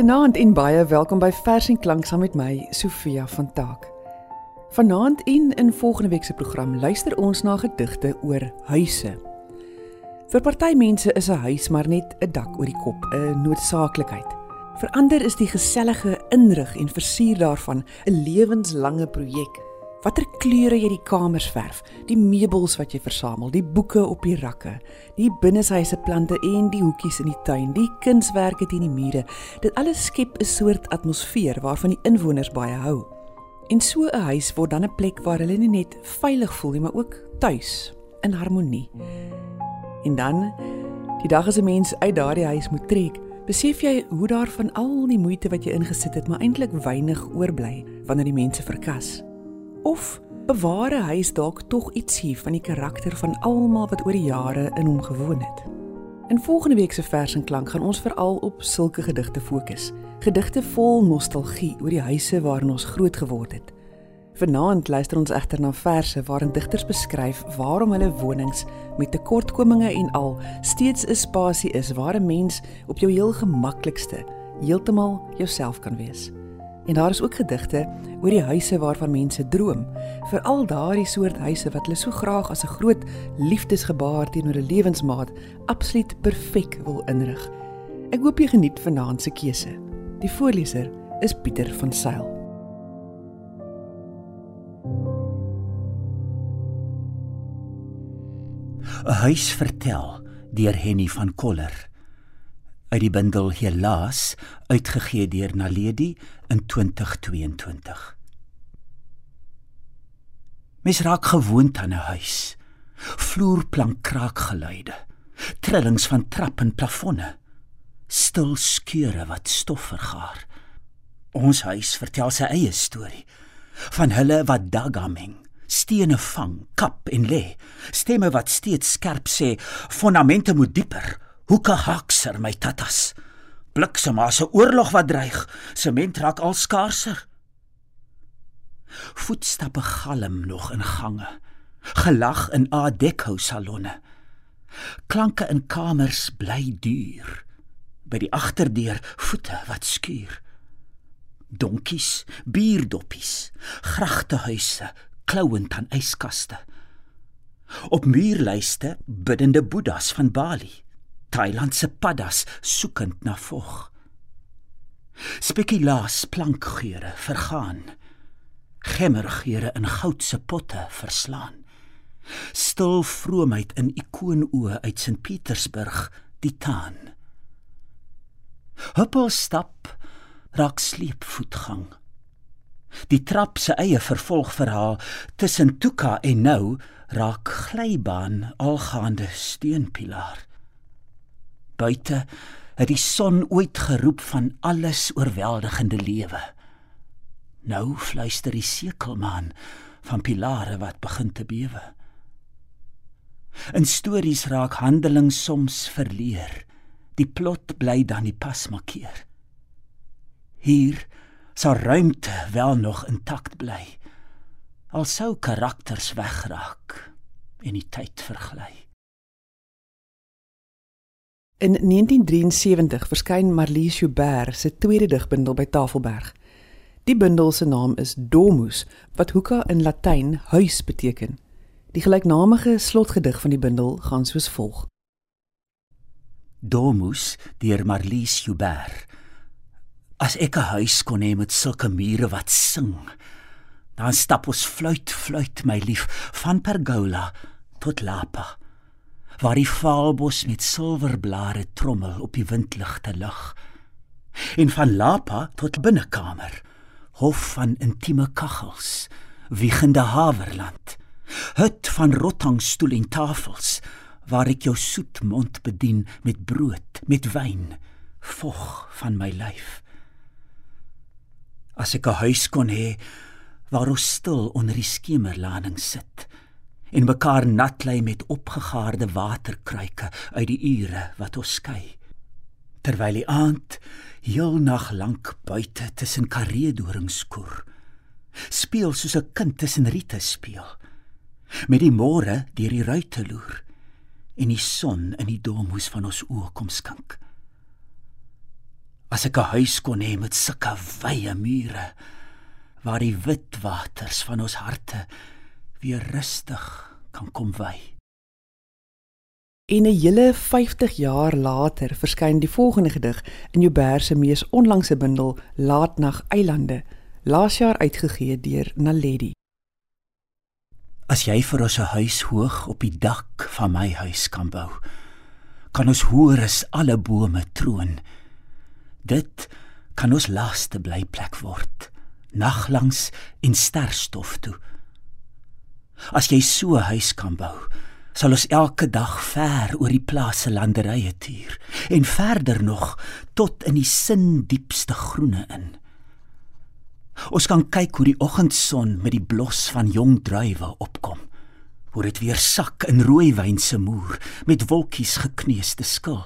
Goeienaand en baie welkom by Vers en Klank saam met my, Sofia van Taak. Vanaand en in volgende week se program luister ons na gedigte oor huise. Vir party mense is 'n huis maar net 'n dak oor die kop, 'n noodsaaklikheid. Vir ander is die gesellige inrig en versier daarvan 'n lewenslange projek Watter kleure jy die kamers verf, die meubels wat jy versamel, die boeke op die rakke, die binneshuise plante en die hoekies in die tuin, die kunswerke teen die mure. Dit alles skep 'n soort atmosfeer waarvan die inwoners baie hou. En so 'n huis word dan 'n plek waar hulle nie net veilig voel nie, maar ook tuis, in harmonie. En dan die dag as 'n mens uit daardie huis moet trek, besef jy hoe daar van al die moeite wat jy ingesit het, maar eintlik weinig oorbly wanneer die mense verkas. Of bewaar huis dalk tog ietsie van die karakter van almal wat oor die jare in hom gewoon het. In volgende week se vers en klank gaan ons veral op sulke gedigte fokus. Gedigte vol nostalgie oor die huise waarin ons groot geword het. Vanaand luister ons egter na verse waarin digters beskryf waarom hulle wonings met tekortkominge en al steeds 'n spasie is waar 'n mens op jou heel gemaklikste heeltemal jouself kan wees. En daar is ook gedigte oor die huise waarvan mense droom, veral daardie soort huise wat hulle so graag as 'n groot liefdesgebaar teenoor 'n lewensmaat absoluut perfek wil inrig. Ek hoop jy geniet vanaand se keuse. Die voorleser is Pieter van Sail. "’n Huis vertel deur Henny van Koller uit die bundel Helaas uitgegee deur Naledi in 2022. Mes raak gewoond aan 'n huis. Vloerplank kraakgeluide, trillings van trap en plafonne, stil skeure wat stof vergaar. Ons huis vertel sy eie storie van hulle wat dagaming stene vang, kap en lê, stemme wat steeds skerp sê, fondamente moet dieper, hoeke hakser my tatas. Bliksem as 'n oorlog wat dreig, sement raak al skaarser. Voetstappe galm nog in gange, gelag in Adeco salonne. Klanke in kamers bly duur. By die agterdeur voete wat skuur. Donkies, bierdoppies, gragtehuise, klouend aan yskaste. Op muurlyste biddende boeddhas van Bali. Thailand se paddas soekend na vog. Spekulaas plankgeure vergaan. Gemmergeure in goudse potte verslaan. Stil vroomheid in ikoonoë uit St Pietersburg, die taan. Huppel stap raak sleepvoetgang. Die trap se eie vervolgverhaal tussen Tuka en nou raak glybaan algaande steunpilaar buite het die son ooit geroep van alles oorweldigende lewe. Nou fluister die sekelmaan van pilare wat begin te bewe. In stories raak handeling soms verleer. Die plot bly dan die pas markeer. Hier sal ruimte wel nog intakt bly. Al sou karakters wegraak en die tyd vergly. In 1973 verskyn Marlies Joubert se tweede digbundel by Tafelberg. Die bundel se naam is Domus, wat hoeka in Latyn huis beteken. Die gelyknamige slotgedig van die bundel gaan soos volg: Domus deur Marlies Joubert. As ek 'n huis kon hê met sulke mure wat sing, dan stap ons fluit fluit my lief van Pergola tot Lapa waar die vaalbos met silverblare trommel op die windligte lig. En van lapa tot binnekamer, hof van intieme kaggels, wiegende haverland, hut van rottangstoel en tafels waar ek jou soet mond bedien met brood, met wyn, vog van my lyf. As ek 'n huis kon hê waar ons stil onder die skemerlading sit, en mekaar nat lê met opgegaarde waterkruike uit die ure wat ons skei. Terwyl die aand heel nag lank buite tussen kareedorings speel soos 'n kind tussen riete speel. Met die môre deur die ruite loer en die son in die domus van ons oë kom skink. As ek 'n huis kon hê met sulke wye mure waar die wit waters van ons harte weer rustig kan kom wy. En 'n hele 50 jaar later verskyn die volgende gedig in Joubert se mees onlangse bundel Laatnag Eilande, laas jaar uitgegee deur Naledi. As jy vir ons 'n huis hoog op die dak van my huis kan bou, kan ons hoor as alle bome troon. Dit kan ons laaste blyplek word, naglangs en sterstof toe. As jy so 'n huis kan bou, sal ons elke dag ver oor die plase landerye tuur en verder nog tot in die sin diepste groene in. Ons kan kyk hoe die oggendson met die blos van jong druiwe opkom. Hoe dit weer sak in rooi wyn se moer met wolkies gekneusde skil.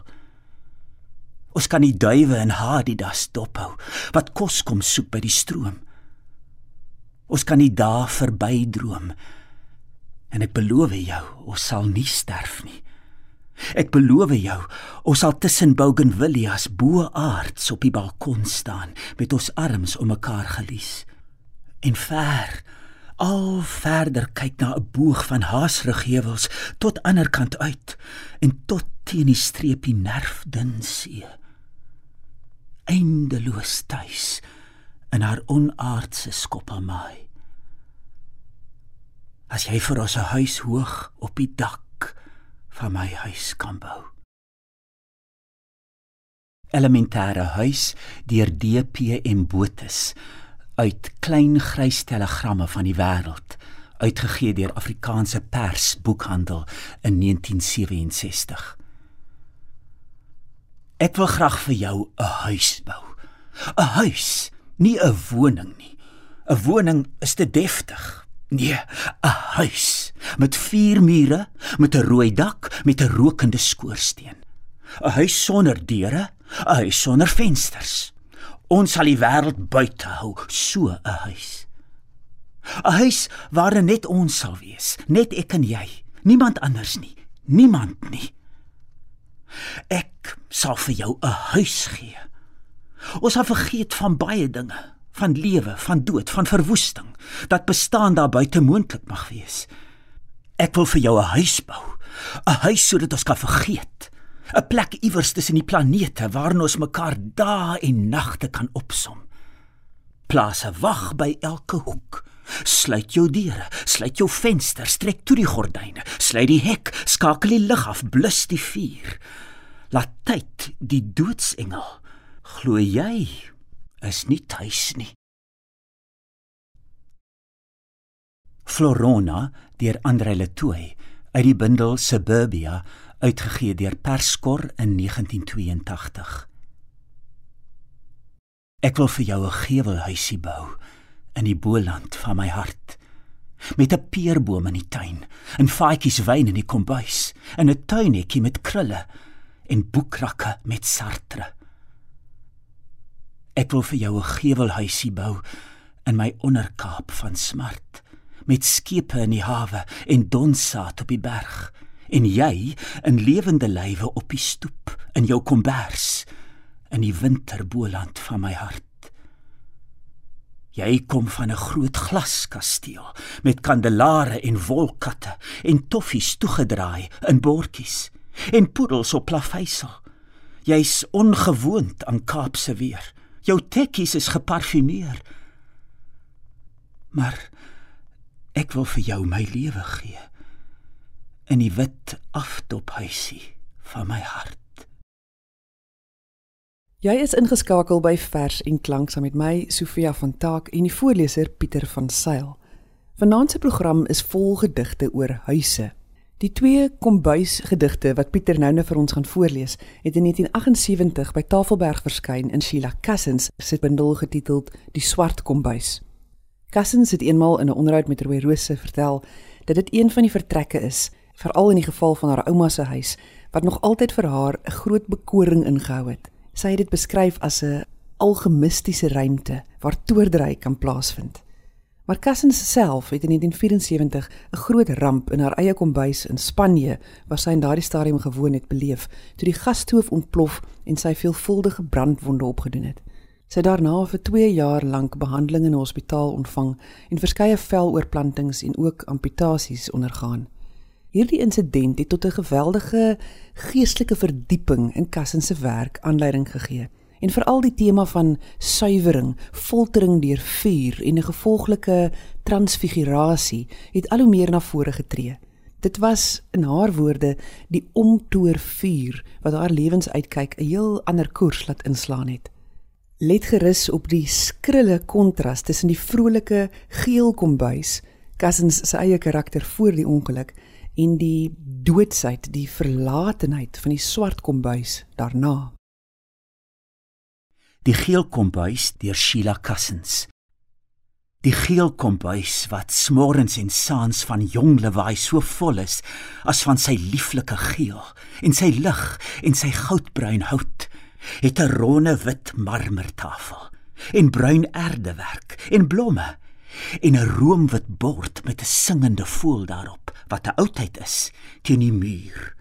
Ons kan die duwe in Hadidas dophou wat kos kom soek by die stroom. Ons kan die dae verbydroom en ek beloof jou, ons sal nie sterf nie. Ek beloof jou, ons sal tussen bougainvilleas bo aards op die balkon staan met ons arms om mekaar gelies. En ver, al verder kyk na 'n boog van haasrigheuwels tot ander kant uit en tot teen die streepie nerfdun see. Eindeloos tuis in haar onaardse skoppelmaai as jy vir ons 'n huis hoog op die dak van my huis kan bou. Elementêre huis deur DPM Botus uit klein grys telegramme van die wêreld uitgegee deur Afrikaanse Pers Boekhandel in 1967. Ek wil graag vir jou 'n huis bou. 'n Huis, nie 'n woning nie. 'n Woning is te deftig, Nee, 'n huis met vier mure, met 'n rooi dak, met 'n rokende skoorsteen. 'n Huis sonder deure, 'n huis sonder vensters. Ons sal die wêreld buite hou, so 'n huis. 'n Huis waar net ons sal wees, net ek en jy, niemand anders nie, niemand nie. Ek sal vir jou 'n huis gee. Ons sal vergeet van baie dinge van lewe, van dood, van verwoesting dat bestaan daar buite moontlik mag wees. Ek wil vir jou 'n huis bou, 'n huis sodat ons kan vergeet, 'n plek iewers tussen die planete waar ons mekaar dae en nagte kan opsom. Plase wag by elke hoek. Sluit jou deure, sluit jou vensters, trek toe die gordyne, sluit die hek, skakel die lig af, blus die vuur. Laat tyd die doodsengel. Glo jy is nie tuis nie. Florona deur Andre Letoy uit die bundel Suburbia uitgegee deur Perskor in 1982. Ek wil vir jou 'n gevelhuisie bou in die Boland van my hart met 'n peerboom in die tuin en faadjies wyn in die kombuis en 'n tuinetjie met krulle en boekrakke met sartre. Ek wil vir jou 'n gevelhuisie bou in my onderkaap van smart met skepe in die hawe en donsaad op die berg en jy in lewende lywe op die stoep in jou kombers in die winterboland van my hart. Jy kom van 'n groot glaskasteel met kandelare en wolkatte en toffies toegedraai in bordjies en poedels op plaveisel. Jy's ongewoond aan Kaapse weer. Jou tekkies is geparfumeer. Maar ek wil vir jou my lewe gee in die wit aftophuisie van my hart. Jy is ingeskakel by Vers en Klank saam met my Sofia van Taak en die voorleser Pieter van Sail. Vanaand se program is vol gedigte oor huise. Die twee kombuisgedigte wat Pieter nou net vir ons gaan voorlees, het in 1978 by Tafelberg verskyn in Sheila Cousins se bundel getiteld Die swart kombuis. Cousins het eenmaal in 'n onderhoud met Rooi Rose vertel dat dit een van die vertrekke is, veral in die geval van haar ouma se huis, wat nog altyd vir haar 'n groot bekoring ingehou het. Sy het dit beskryf as 'n algemistiese ruimte waar toordery kan plaasvind. Maar Cassens self het in 1974 'n groot ramp in haar eie kombuis in Spanje, waar sy in daardie stadium gewoon het, beleef toe die gasstoof ontplof en sy veelvuldige brandwonde opgedoen het. Sy het daarna vir 2 jaar lank behandeling in 'n hospitaal ontvang en verskeie veloorplantings en ook amputasies ondergaan. Hierdie insident het tot 'n geweldige geestelike verdieping in Cassens se werk aanleiding gegee en veral die tema van suiwering, foltering deur vuur en 'n gevolglike transfigurasie het al hoe meer na vore getree. Dit was in haar woorde die omtoer vuur wat haar lewensuitkyk 'n heel ander koers laat inslaan het. Let gerus op die skrille kontras tussen die vrolike geel kombuis, Cousins se eie karakter voor die ongeluk en die doodsheid, die verlatenheid van die swart kombuis daarna die geel kombuis deur Sheila Cousins. Die geel kombuis wat smorens en saans van jong lewaai so vol is as van sy lieflike geel en sy lig en sy goudbruin hout het 'n ronde wit marmertafel en bruin erdewerk en blomme en 'n roomwit bord met 'n singende voël daarop wat 'n oudheid is teen die muur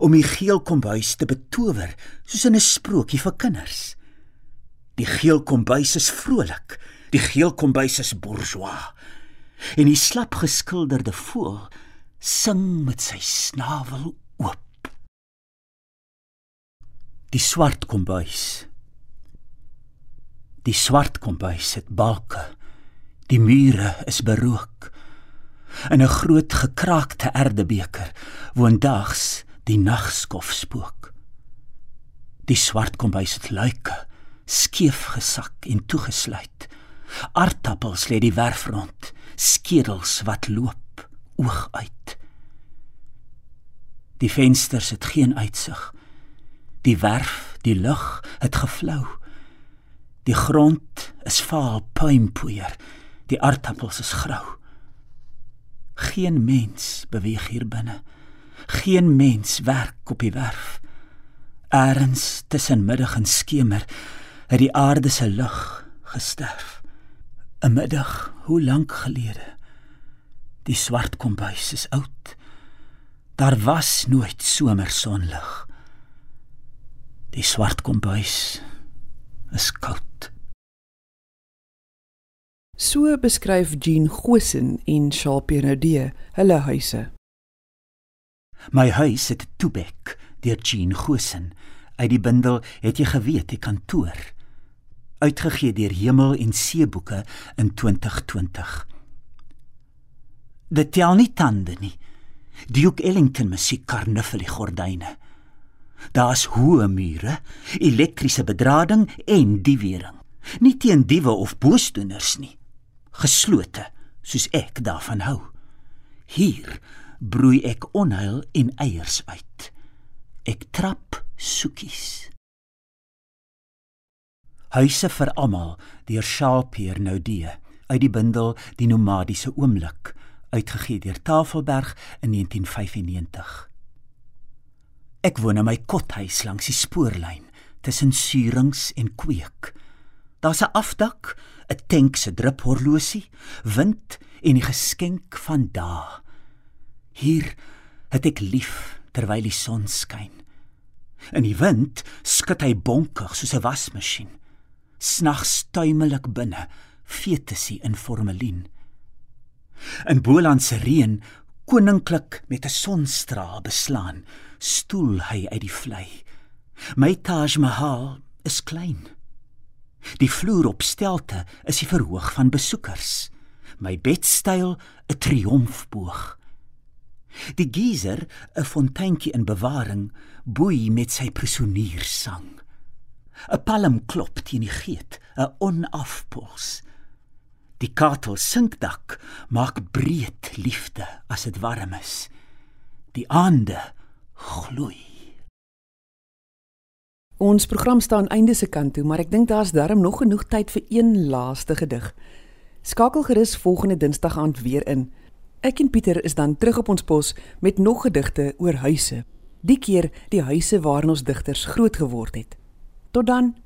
om die geel kombuis te betower soos in 'n sprokie vir kinders. Die geel kombuis is vrolik. Die geel kombuis is bourgeois. En die slap geskilderde voël sing met sy snavel oop. Die swart kombuis. Die swart kombuis het balke. Die mure is berook. In 'n groot gekraakte erdebeker woon dags die nagskof spook. Die swart kombuis het luike skeef gesak en toegesluit. Aartappels lê die werf rond, skedels wat loop oog uit. Die vensters het geen uitsig. Die werf, die lug het gevlou. Die grond is vaal puimpoeier. Die aartappels is grou. Geen mens beweeg hier binne. Geen mens werk op die werf. Eerens tussen middag en skemer het die aarde se lig gesterf. 'n Middag, hoe lank gelede? Die swart kombuis is oud. Daar was nooit somersonlig. Die swart kombuis is koud. So beskryf Jean Gosen en Charles Nodee hulle huise. My huis het Toebek deur Jean Gosen uit die bundel het jy geweet die kantoor uitgegee deur Hemel en See boeke in 2020. Dit tel nie tande nie. Duke Ellington musiek karnuffel die gordyne. Daar's hoë mure, elektriese bedrading en diewering. Nie teen diewe of boosdoeners nie. Geslote, soos ek daarvan hou. Hier broei ek onheil en eiers uit. Ek trap soekies. Huise vir almal deur Shaalpeer Noudee uit die bundel Die nomadiese oomblik uitgegee deur Tafelberg in 1995. Ek woon in my kothuis langs die spoorlyn tussen suurings en kweek. Daar's 'n afdak, 'n tank se druphorlosie, wind en die geskenk van dae. Hier het ek lief terwyl die son skyn. In die wind skud hy bonkig soos 'n wasmasjien snags tuimelik binne, fetusie in formalien. In Boland se reën, koninklik met 'n sonstraal beslaan, stoel hy uit die vlei. My Taj Mahal is klein. Die vloer op stelte is die verhoog van besoekers. My bedstyl 'n triomfboog. Die geyser, 'n fonteintjie in bewaring, boei met sy presoniersang. 'n palm klop teen die geet, 'n onafpols. Die katel sinkdak maak breed liefde as dit warm is. Die aande gloei. Ons program staan einde se kant toe, maar ek dink daar's darm nog genoeg tyd vir een laaste gedig. Skakel gerus volgende Dinsdag aand weer in. Ek en Pieter is dan terug op ons pos met nog gedigte oor huise. Die keer die huise waarin ons digters groot geword het. Tot dan,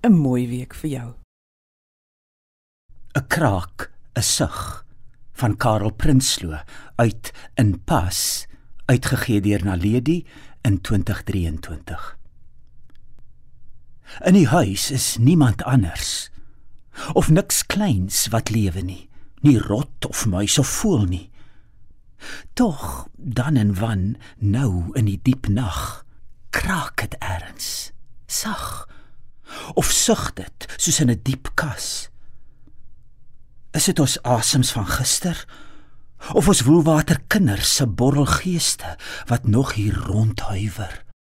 'n mooi week vir jou. 'n Kraak 'n sug van Karel Prinsloo uit In Pas uitgegee deur Naledi in 2023. In die huis is niemand anders of niks kleins wat lewe nie, nie rot of muis of voël nie. Tog dan en wan nou in die diep nag kraak dit erns sag of sug dit soos in 'n diep kas. Is dit ons asems van gister of ons woelwater kinders se borrelgeeste wat nog hier rondhuiwer?